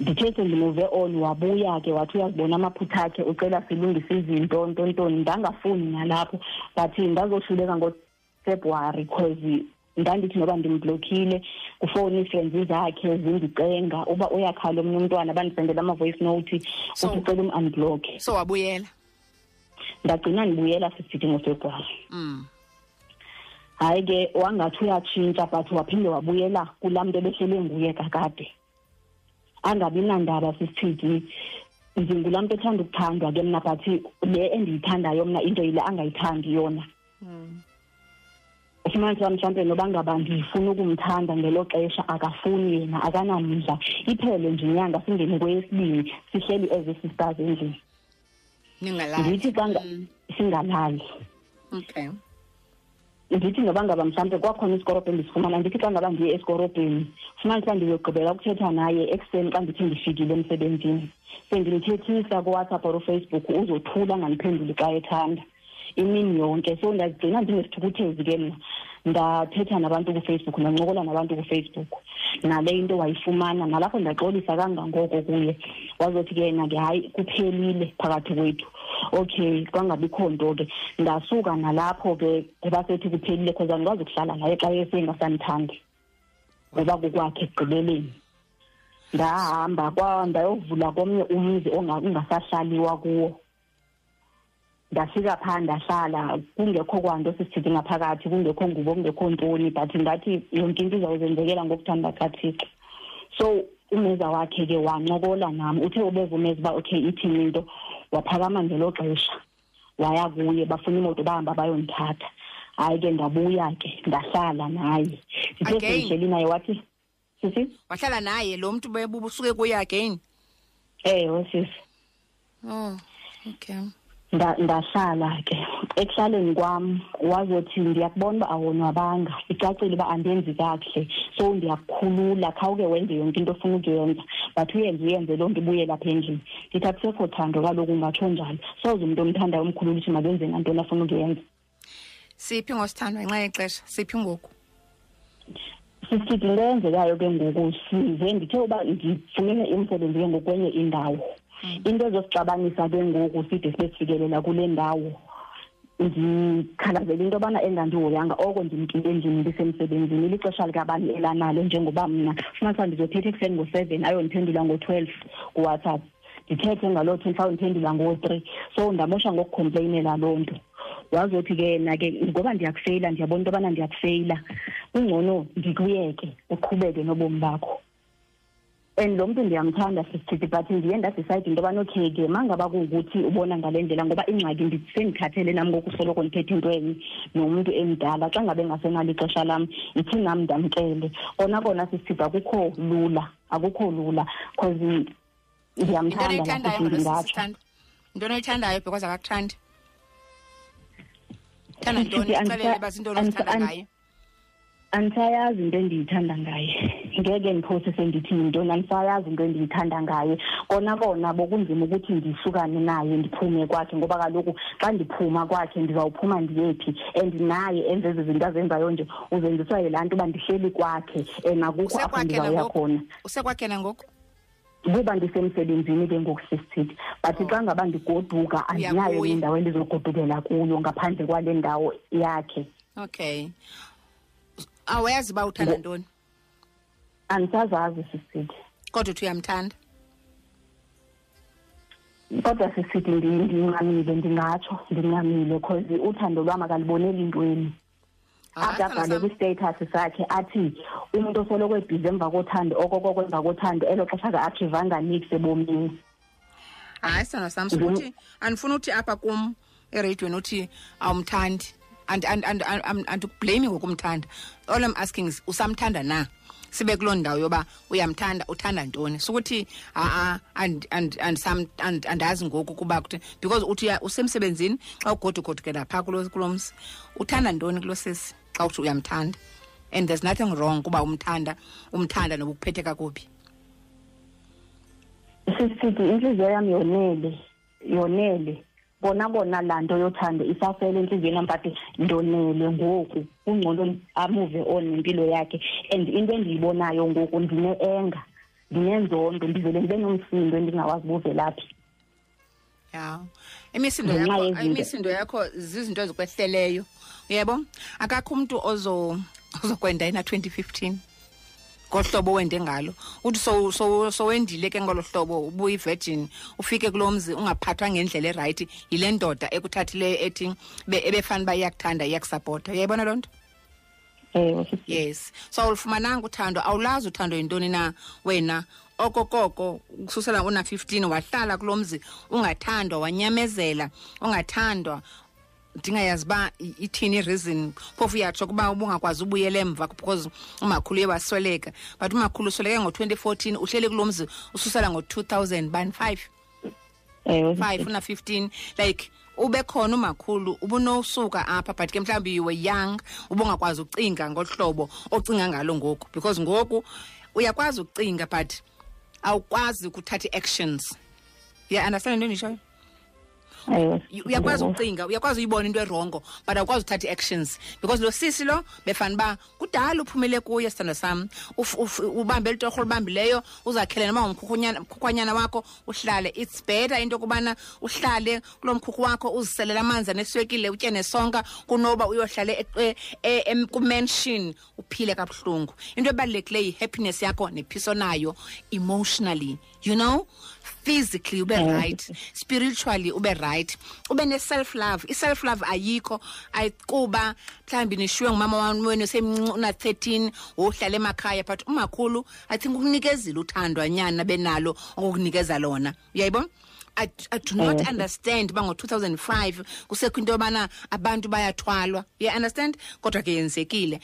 Ndithe sendimuve on wabuya ke wathi uyazibona amaphutha akhe ucela silungise izinto ntontoni ndangafuni nalapho. But ndazohluleka ngofebruwari cause ndandithi noba ndimblokhile kufowuni iifriends zakhe zindicenga. Uba uyakhala omnye umntwana bandisendela ama-voice note So- uthi ucela um-unblokhe so wabuyela? Ndagcina ndibuyela sisithi ngofebruwari mm. Hayi ke wangathi uyatshintsha but waphinde wabuyela kulaa mntu ebehlele nguye kakade. Angabi nandaba sisithi ndingulaa mntu ethanda ukuthandwa ke mna but le endiyithandayo mna into yile angayithandi yona. Mm. ufumanisa mhlawumbe noba ngaba ndifuna ukumthanda ngelo xesha akafuni yena akanamdla. Iphele nje inyanga singene kweyesibini sihleli as sisters endlini ningalali. Ndithi xa nga- singalali. Okay. Ndithi noba ngaba mhlawumbe kwakhona isikorobho endisifumana ndithi xa ngaba ndiye esikorobheni fumanisa ndiyogqibela ukuthetha naye ekuseni xa ndithe ndifikile emsebenzini. Sendimthethisa kuwhatsapp or ufacebook uzothula angandiphenduli xa ethanda. Imini yonke. So ndazigcina ndingesithukuthezi ke mna. Ndathetha nabantu kufacebook ndancokola nabantu kufacebook. Nale into wayifumana nalapho ndaxolisa kangangoko kuye. Wazothi ke yena ke hayi kuphelile phakathi kwethu okay kwangabikho nto ke ndasuka nalapho ke ngoba sethi kuphelile cause andikwazi ukuhlala naye xa esengasanithandi. Ngoba kukwakhe ekugqibeleni. Ndahamba kwa ndayovula komnye umzi onga- ungasahlaliwa kuwo. Ndafika phaa ndahlala. Kungekho kwanto sisithi ngaphakathi kungekho ngubo kungekho ntoni but ndathi yonke into izawuzenzekela ngokuthanda kathixo. So umeza wakhe ke wancokola nam. Uthe ubeva umeza uba okay ithini into? Waphakama ngelo xesha. Waya kuye bafuna imoto bahamba bayondithatha. Hayi ke ndabuya ke ndahlala naye. Ndithe sendihleli naye wathi sisi? Wahlala naye lo mntu bebusuke kuye again? Ewe sisi. Oh okay. Ndahlala ke. Ekuhlaleni kwam wazothi ndiyakubona uba awonwabanga. Icacile uba andenzi kakuhle. So ndiyakukhulula. Khawuke wenze yonke into ofuna ukuyenza. But uyenze uyenze. Loo nto ibuyela apha endlini. Ndithi akusekho thando kaloku. Ungatsho njalo. Soze umntu omthandayo umkhulula uthi makenze ngantoni afuna ukuyenza. Siphi ngosithandwa ngenxa yexesha? Siphi ngoku? Sisithi into eyenzekayo ke ngoku. Size ndithe uba ndifumene umsebenzi ke ngokwenye indawo. Into ezosixabanisa ke ngoku side sibe sifikelela kule ndawo ndikhalazela into yobana engandihoyanga oko ndimkile endlini ndisemsebenzini. Lixesha likabani elanalo njengoba mna fumanisa ndizothetha ekuseni ngo-seven ayondiphendula ngo-twelve kuwhatsapp. Ndithethe ngaloo two mhlawumbi ndiphendula ngoo-three so ndamosha ngokukhompleyinela loo nto. Wazothi ke yena ke ngoba ndiyakufeyila ndiyabona into yobana ndiyakufeyila kungcono ndikuyeke uqhubeke nobomi bakho. And lo muntu ndiyamthanda sisithi but ndiye ndadicide into yobana okay ke ma ngaba kuwukuthi ubona ngale ndlela ngoba ingxaki sendikhathele nam ngokusoloko ndithethe into enye nomuntu emdala. Xa ngabe ngasenalo ixesha lam ithi nam ndamkele. Kona kona sisithi akukho lula akukho lula into ndiyamthanda ndingatsho into oyithandayo because akakuthandi? Thanda ntoni? ixelele uba zintoni ozithanda and- ngayo andisayazi into endiyithanda ngaye. Ngeke ndiphosise ndithi yintoni andisayazi into endiyithanda ngaye. Kona kona bokunzima ukuthi ndihlukane naye ndiphume kwakhe ngoba kaloku xa ndiphuma kwakhe ndizawuphuma ndiyephi and naye enze ezi zinto azenzayo nje uzenziswa yilaa nto uba ndihleli kwakhe and akukho apho usekwakhe ndizawuya nangoku? khona. Usekwakhe nangoku? Kuba ndisemsebenzini ke ngoku sisithi. But xa ngaba ndigoduka andinayo Uyabuya. indawo endizogodukela kuyo ngaphandle kwale ndawo yakhe. Okay. Awayazi uba uthanda ntoni? Andisazazi sisithi kodwa uthi uyamthanda? Kodwa sisithi ndi- ndincamile ndingatsho ndincamile because uthando lwam akaliboneli ntweni Hayi, ade sithando abhale sam. kwistatus sakhe athi umuntu osoloko ebhizi emva kothando okokoko emva kothando elo xesha ka-akhivanga nix ebomini hayi sithando sam Ndim- futhi andifuna uthi apha kum ereyidweni uthi awumthandi. And- and- and- and- and- andikublame ngokumthanda. All i'm asking is usamthanda na? Sibe kuloo ndawo yoba uyamthanda uthanda ntoni? Sukuthi aa andazi ngoku kuba kuthi because uthi usemsebenzini xa ugodukgodukela phaa kulo mzi uthanda ntoni kulo sisi xa uthi uyamthanda? And there's nothing wrong kuba umthanda umthanda noba ukuphethe kakubi. Sisithi intliziyo yam yonele yonele. Bona bona laa nto yothando isasele entliziyweni yam but ndonele ngoku. Kungcono amuve on nempilo yakhe. And into endiyibonayo ngoku ndine-enga ndinenzondo ndivele ndibe nomsindo endingawazi buvelaphi ya. Imisindo yakho imisindo yakho zizinto ezikwehleleyo yebo akakho umntu ozo <laughs> ozokwenda ina 2015 ngohlobo wende ngalo uthi so so sowendile ke ngolo hlobo ubuyi-virgin ufike kulo mzi ungaphathwa ngendlela erayithi yile ndoda ekuthathileyo ethi ebefani ebefana uba iyakuthanda iyakusapota. Uyayibona loo nto? Yes. So awulufumananga uthando awulazi uthando yintoni na wena. Okokoko ukususela una-15 wahlala kulo mzi ungathandwa wanyamezela ungathandwa ndingayazi uba ithini ireason phofu uyatsho kuba ubungakwazi ubuyela emva because umakhulu uye wasweleka but umakhulu usweleke ngo-2014 uhleli kulo mzi ususela ngo-2000 bani? Five. Five una-15 like ube khona umakhulu ubunosuka apha but ke mhlawumbi you were young ubungakwazi ucinga ngolu hlobo ocinga ngalo ngoku. Because ngoku uyakwazi ukucinga but awukwazi ukuthatha i-actions. Yeah understand into endishoyo uyakwazi ukucinga ucinga uyakwazi uyibona into erongo but awukwazi uthatha i-actions. Because lo sisi lo befana uba kudala uphumele kuye sithando sam. Ubambe litorho olubambileyo uzakhele noma ngumkhukhwanyana mkhukhwanyana wakho uhlale. It's better into yokubana uhlale kulo mkhukhu wakho uziselela amanzi aneswekile utye nesonka kunoba uyohlale e- e- uphile kabuhlungu. Into ebalulekileyo yi-happiness yakho nephiso nayo emotionally you know physically ube right spiritually ube right ube ne-self love. I-self love ayikho ayikuba mhlawumbi nishiywe ngumama wam- wenu semncinci una-13 wohlala emakhaya but umakhulu i think ukunikezile uthandwa nyana benalo okukunikeza lona. Uyayibona? I, I do not Ewe. understand uba ngo-2005 kusekho into yobana abantu bayathwalwa. You understand? Kodwa ke yenzekile.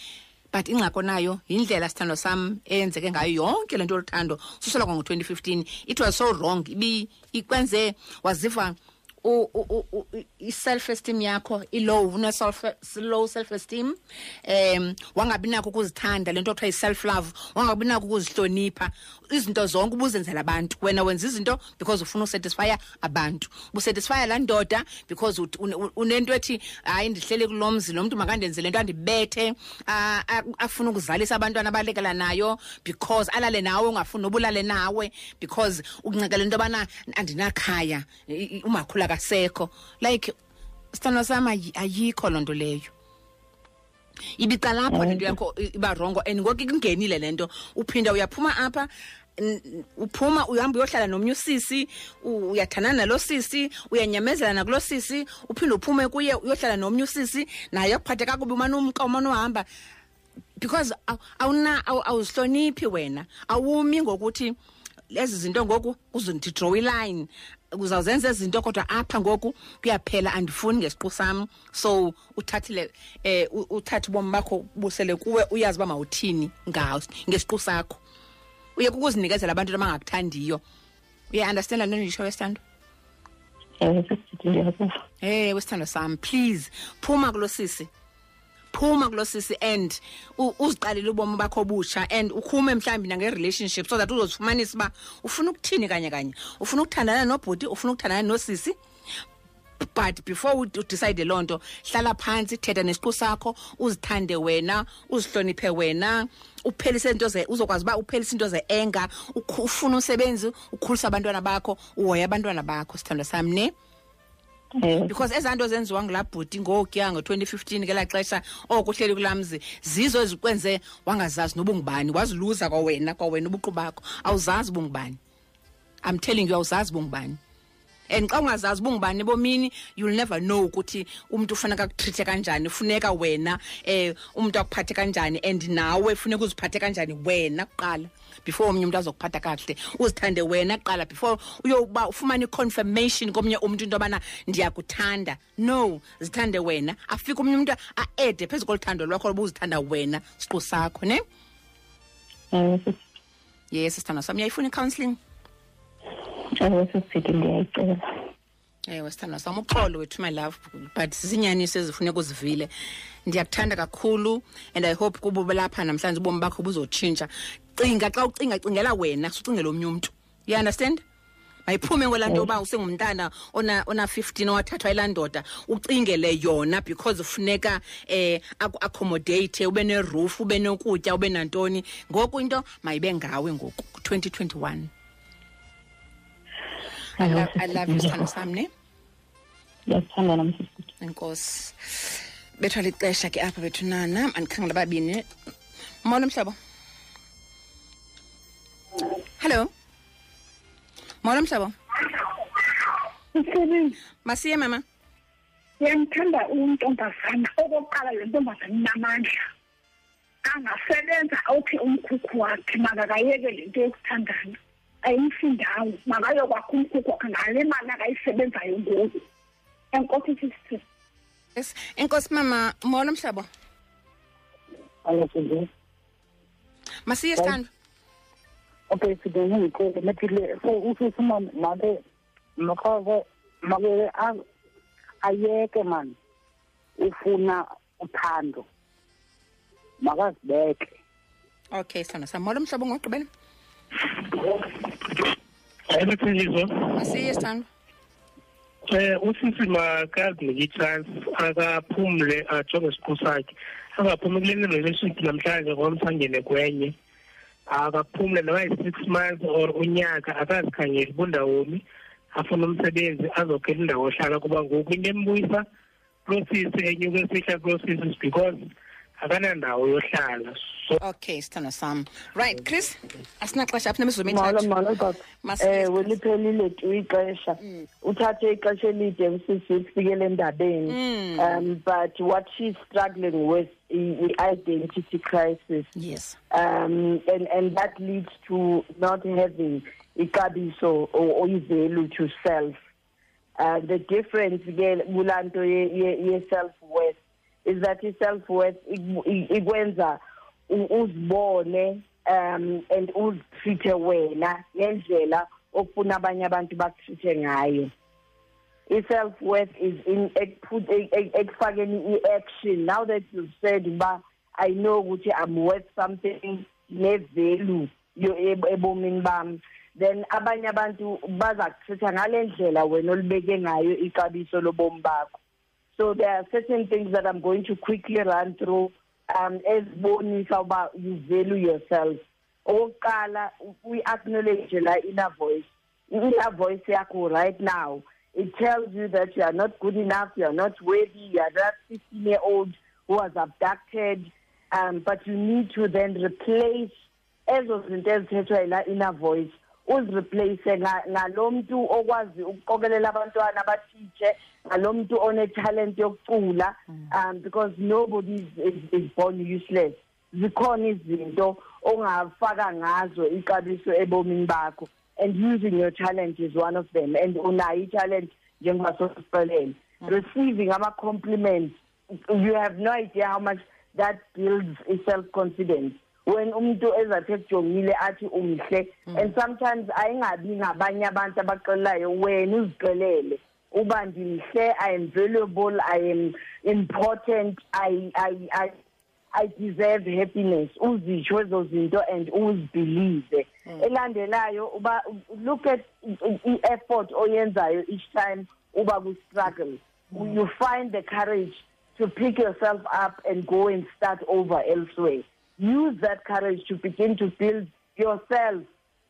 But ingxako nayo yindlela sithando sam eyenzeke ngayo yonke le nto yothando susela kwango-2015 it was so wrong. Ibi ikwenze waziva u- u- u- u- i-self esteem yakho ilow une-low self esteem um wangabi nakho ukuzithanda le nto kuthiwa yi-self love wangabi nakho ukuzihlonipha. Izinto zonke ubuzenzela abantu. Wena wenza izinto because ufuna usatisfya abantu. Ubusatisfya laa ndoda because ut- une- une- unento ethi hayi ndihlele kulo mzi lo mntu makandenze le nto andibethe a- a- afune ukuzalisa abantwana abalekela nayo because alale nawe ungafuni noba ulale nawe because ukuncekela into yobana andinakhaya i- i- umakhulu akasekho. Like sithando sam ayi- ayikho loo nto leyo. Ibicalapho le nto yakho iba rongo and ngoku ikungenile le nto. Uphinda uyaphuma apha uphuma uhamba uyohlala nomnye usisi uyathandana nalo sisi uyanyamezela nakulo sisi uphinde uphume kuye uyohlala nomnye usisi naye akuphathe kakubi umane umka umane uhamba. Because awuzihloniphi wena. Awumi ngokuthi lezi zinto ngoku uzondidraw iline uzawuzenza ezinto kodwa apha ngoku kuyaphela andifuni ngesiqu sam. So uthathile eh u- uthathe ubomi bakho busele kuwe uyazi uba mawuthini ngawo ngesiqu sakho. Uye kukuzinikezela abantu abangakuthandiyo. Uya-understanda nto ndisho wesithando ewe sisithi ndiyakuva hey wesithando sam please phuma kulo sisi. Phuma kulo sisi and u- uziqalele ubomi bakho obutsha and ukhume mhlawumbi nange-relationship so that uzozifumanisa uba ufuna ukuthini kanye kanye. Ufuna ukuthandana nobhuti ufuna ukuthandana nosisi. But before ud- udicide loo nto hlala phantsi thetha nesiqu sakho uzithande wena uzihloniphe wena uphelise into ze uzokwazi uba uphelise into ze-enga ukhu- ufune umsebenzi ukhulisa abantwana bakho uhoye abantwana bakho sithando sam ne? ewe Eh. because ezaa nto zenziwa ngulaa ngokuya ngo-2015 ngelaa xesha oko uhleli kulaa mzi zizo ezikwenze wangazazi noba ungubani. Waziluza kwawena kwawena ubuqu bakho. Awuzazi uba i'm telling you awuzazi uba ungubani and xa ungazazi uba ungubani ebomini you'll never know ukuthi umntu ufuneka akutrithe kanjani funeka wena um umntu akuphathe kanjani and nawe funeka uziphathe kanjani wena kuqala before omnye umntu azokuphatha kakuhle. Uzithande wena kuqala before uyoba ufumane i-confirmation komnye umntu into yobana ndiyakuthanda. No zithande wena. Afike omnye umntu a-ede phezu koluthando lwakho loba uzithanda wena siqu sakho ne? Yes sithanda sam uyayifuna i-counselling ewe sisithi ndiyayicela ewe sithandwa sam uxolo wethu my love but zizinyaniso ezifuneka uzivile ndiyakuthanda kakhulu and i hope kuba lapha namhlanje ubomi bakho buzotshintsha. Cinga xa ucinga cingela wena sucingela omnye umntu. You understand? Mayiphume ngolaa nto yoba usengumntana ona- ona-15 owathathwa ilaa ndoda. Ucingele yona because ufuneka um accommodate ube neroof ube nokutya ube nantoni. Ngoku into mayibe ngawe ngoku 2021 I love, I love you sithando sam ne ndiyakuthanda nam sisithi enkosi. Bethwa lixesha ke apha bethu nana andikhangela babini. Molo mhlobo. Hello. Molo mhlobo. Msebenzi masiye mama. Ngiyamthanda untombazana okokuqala le ntombazana inamandla. Angasebenza awuphi umkhukhu wakhe makakayeke le nto yokuthandana ayikho indawo makayokwakha umkhukho ngale mali akayisebenzayo ngoku. Enkosi sisisi yes enkosi mama molo mhlobo ayasindile masiye sithandwe okay sidene ngixele mathile so usisima mabe makhoze mabe ayeke mani ufuna uthando. Makazibeke. Okay sithando samolo mhlobo ngogqibela ayibethelizo masiye sithando eh usisi makazinike i-chance akaphumle ajonge isiqu sakhe. Angaphumi kule relationship namhlanje ngomsa angene kwenye. Akaphumle noba yi-six months or unyaka akazikhangeli bundawomi afune umsebenzi azokhela indawo ohlala kuba ngoku. Into embuyisa kuloo sisi enyuke esihla kuloo sisi is because akanandawo yohlala. So okay sithando sam right chris asinaxesha apha molo nemizumithathu molo baba. Masiye. ewe liphelile tu ixesha. Uthathe ixesha elide usisi ukufikele endabeni. Mm. um but what she's struggling with i- i-identity crisis. Yes. Um and and that leads to not having ixabiso or, or i-value to self. Uh, the difference ke kulanto ye, ye, ye self worth is that i-self worth iku- i- ikwenza u- uzibone um and uzitreat wena ngendlela okufuna abanye abantu bakutreat ngayo. I-self worth is in ekuput- ek- ek- ekufakeni i-action. Now that you've said uba i know ukuthi i'm worth something ne-value yo- eb- ebomini bami then abanye abantu baza kuthetha ngale ndlela wena olibeke ngayo ixabiso lobomi bakho. So there are certain things that i'm going to quickly run through um ezibonisa uba you value yourself. Okokuqala uyi-acknowledge la inner voice. I-inner voice right now it tells you that you are not good enough you are not worthy you are that 15 year old who was abducted um, but you need to then replace ezo zinto ezithethwa yila inner voice uzireplace nga- ngalo muntu okwazi ukuqokelela abantwana abathiche ngalo muntu one-talent yokucula um because nobody is, is, is born useless. Zikhona izinto ongafaka ngazo ixabiso ebomini bakho and using your talent is one of them and unayo i-talent njengoba sosiqelele receiving ama-compliments you have no idea how much that builds i-self-confidence when umuntu ezathi ekujongile athi umhle and sometimes ayingabi ngabanye abantu abaxelelayo wena uziqelele uba ndimhle i am valuable i am important i i i I deserve happiness. Uzisho ezo zinto and uzibelieve elandelayo uba look at i-effort oyenzayo each time uba ku struggle you find the courage to pick yourself up and go and start over elsewhere. Use that courage to begin to build yourself.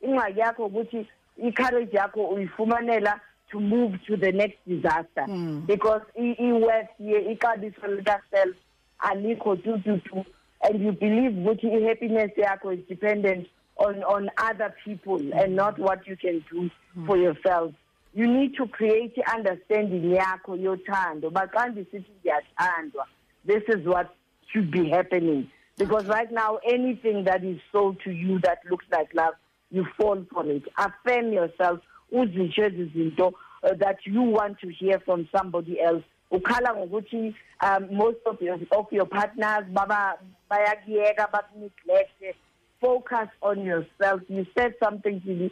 Ingxaki yakho ukuthi i-courage yakho uyifumanela to move to the next disaster. Hmm. Because i-worth ye ixabiso lika-self alikho tu tu tu and you believe ukuthi i-happiness yakho is dependent on on other people and not what you can do hmm. for yourself. You need to create i-understanding yakho yothando. But xa ndisithi ndiyathandwa this is what should be happening because right now anything that is sold to you that looks like love you fall for it. Affirm yourself. Uzitsho ezi zinto uh, that you want to hear from somebody else. Ukhala ngokuthi um most of your, of your partners baba bayakuyeka bakuneglect focus on yourself. You said something to me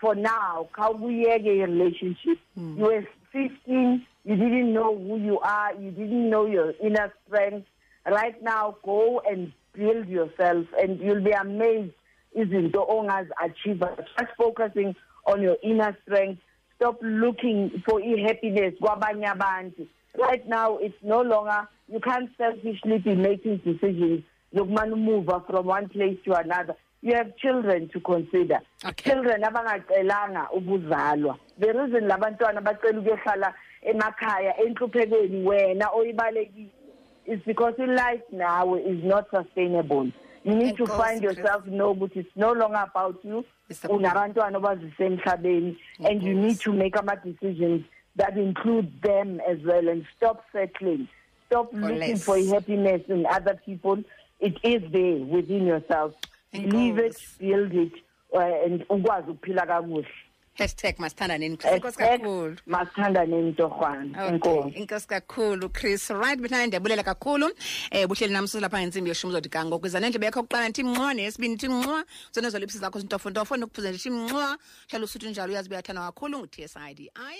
for now khawubuyeke i-relationship you were 15 you didn't know who you are you didn't know your inner strength right now go and build yourself and you'll be amazed. Izinto ongazi-achieve just focusing on your inner strength. Stop looking for i-happiness kwabanye abantu. Right now it's no longer you can't selfishly be making decisions. Zokumane umuva from one place to another. You have children to consider. Okay. children abangacelanga ukuzalwa. The reason labantwana bacela ukuyohlala emakhaya enhluphekweni wena oyibalekile is because your life now is not sustainable. You need to find yourself know ukuthi it's no longer about you. It's unabantwana obazise emhlabeni and you need to make ama-decisions that include them as well and stop settling. Stop looking less. for happiness in other people. It is there within yourself. Believe it build it uh, and ukwazi ukuphila kakuhle hashtag masithandaneni inkosi kakhulu. Masithandaneni torhwana. Okay, inkosi. kakhulu chris. Right bethana ndiyabulela kakhulu. Eh buhleli nam lapha ngentsimbi yoshumi zodika ngokwiza nendlebe yakho kuqala ndithi mnxwa neyesibini ndithi mnxwa zona zolipsi zakho zintofontofo ndikuphuze ndithi mnxwa hlala usuthi njalo uyazi uyathandwa kakhulu ngu-t s i d i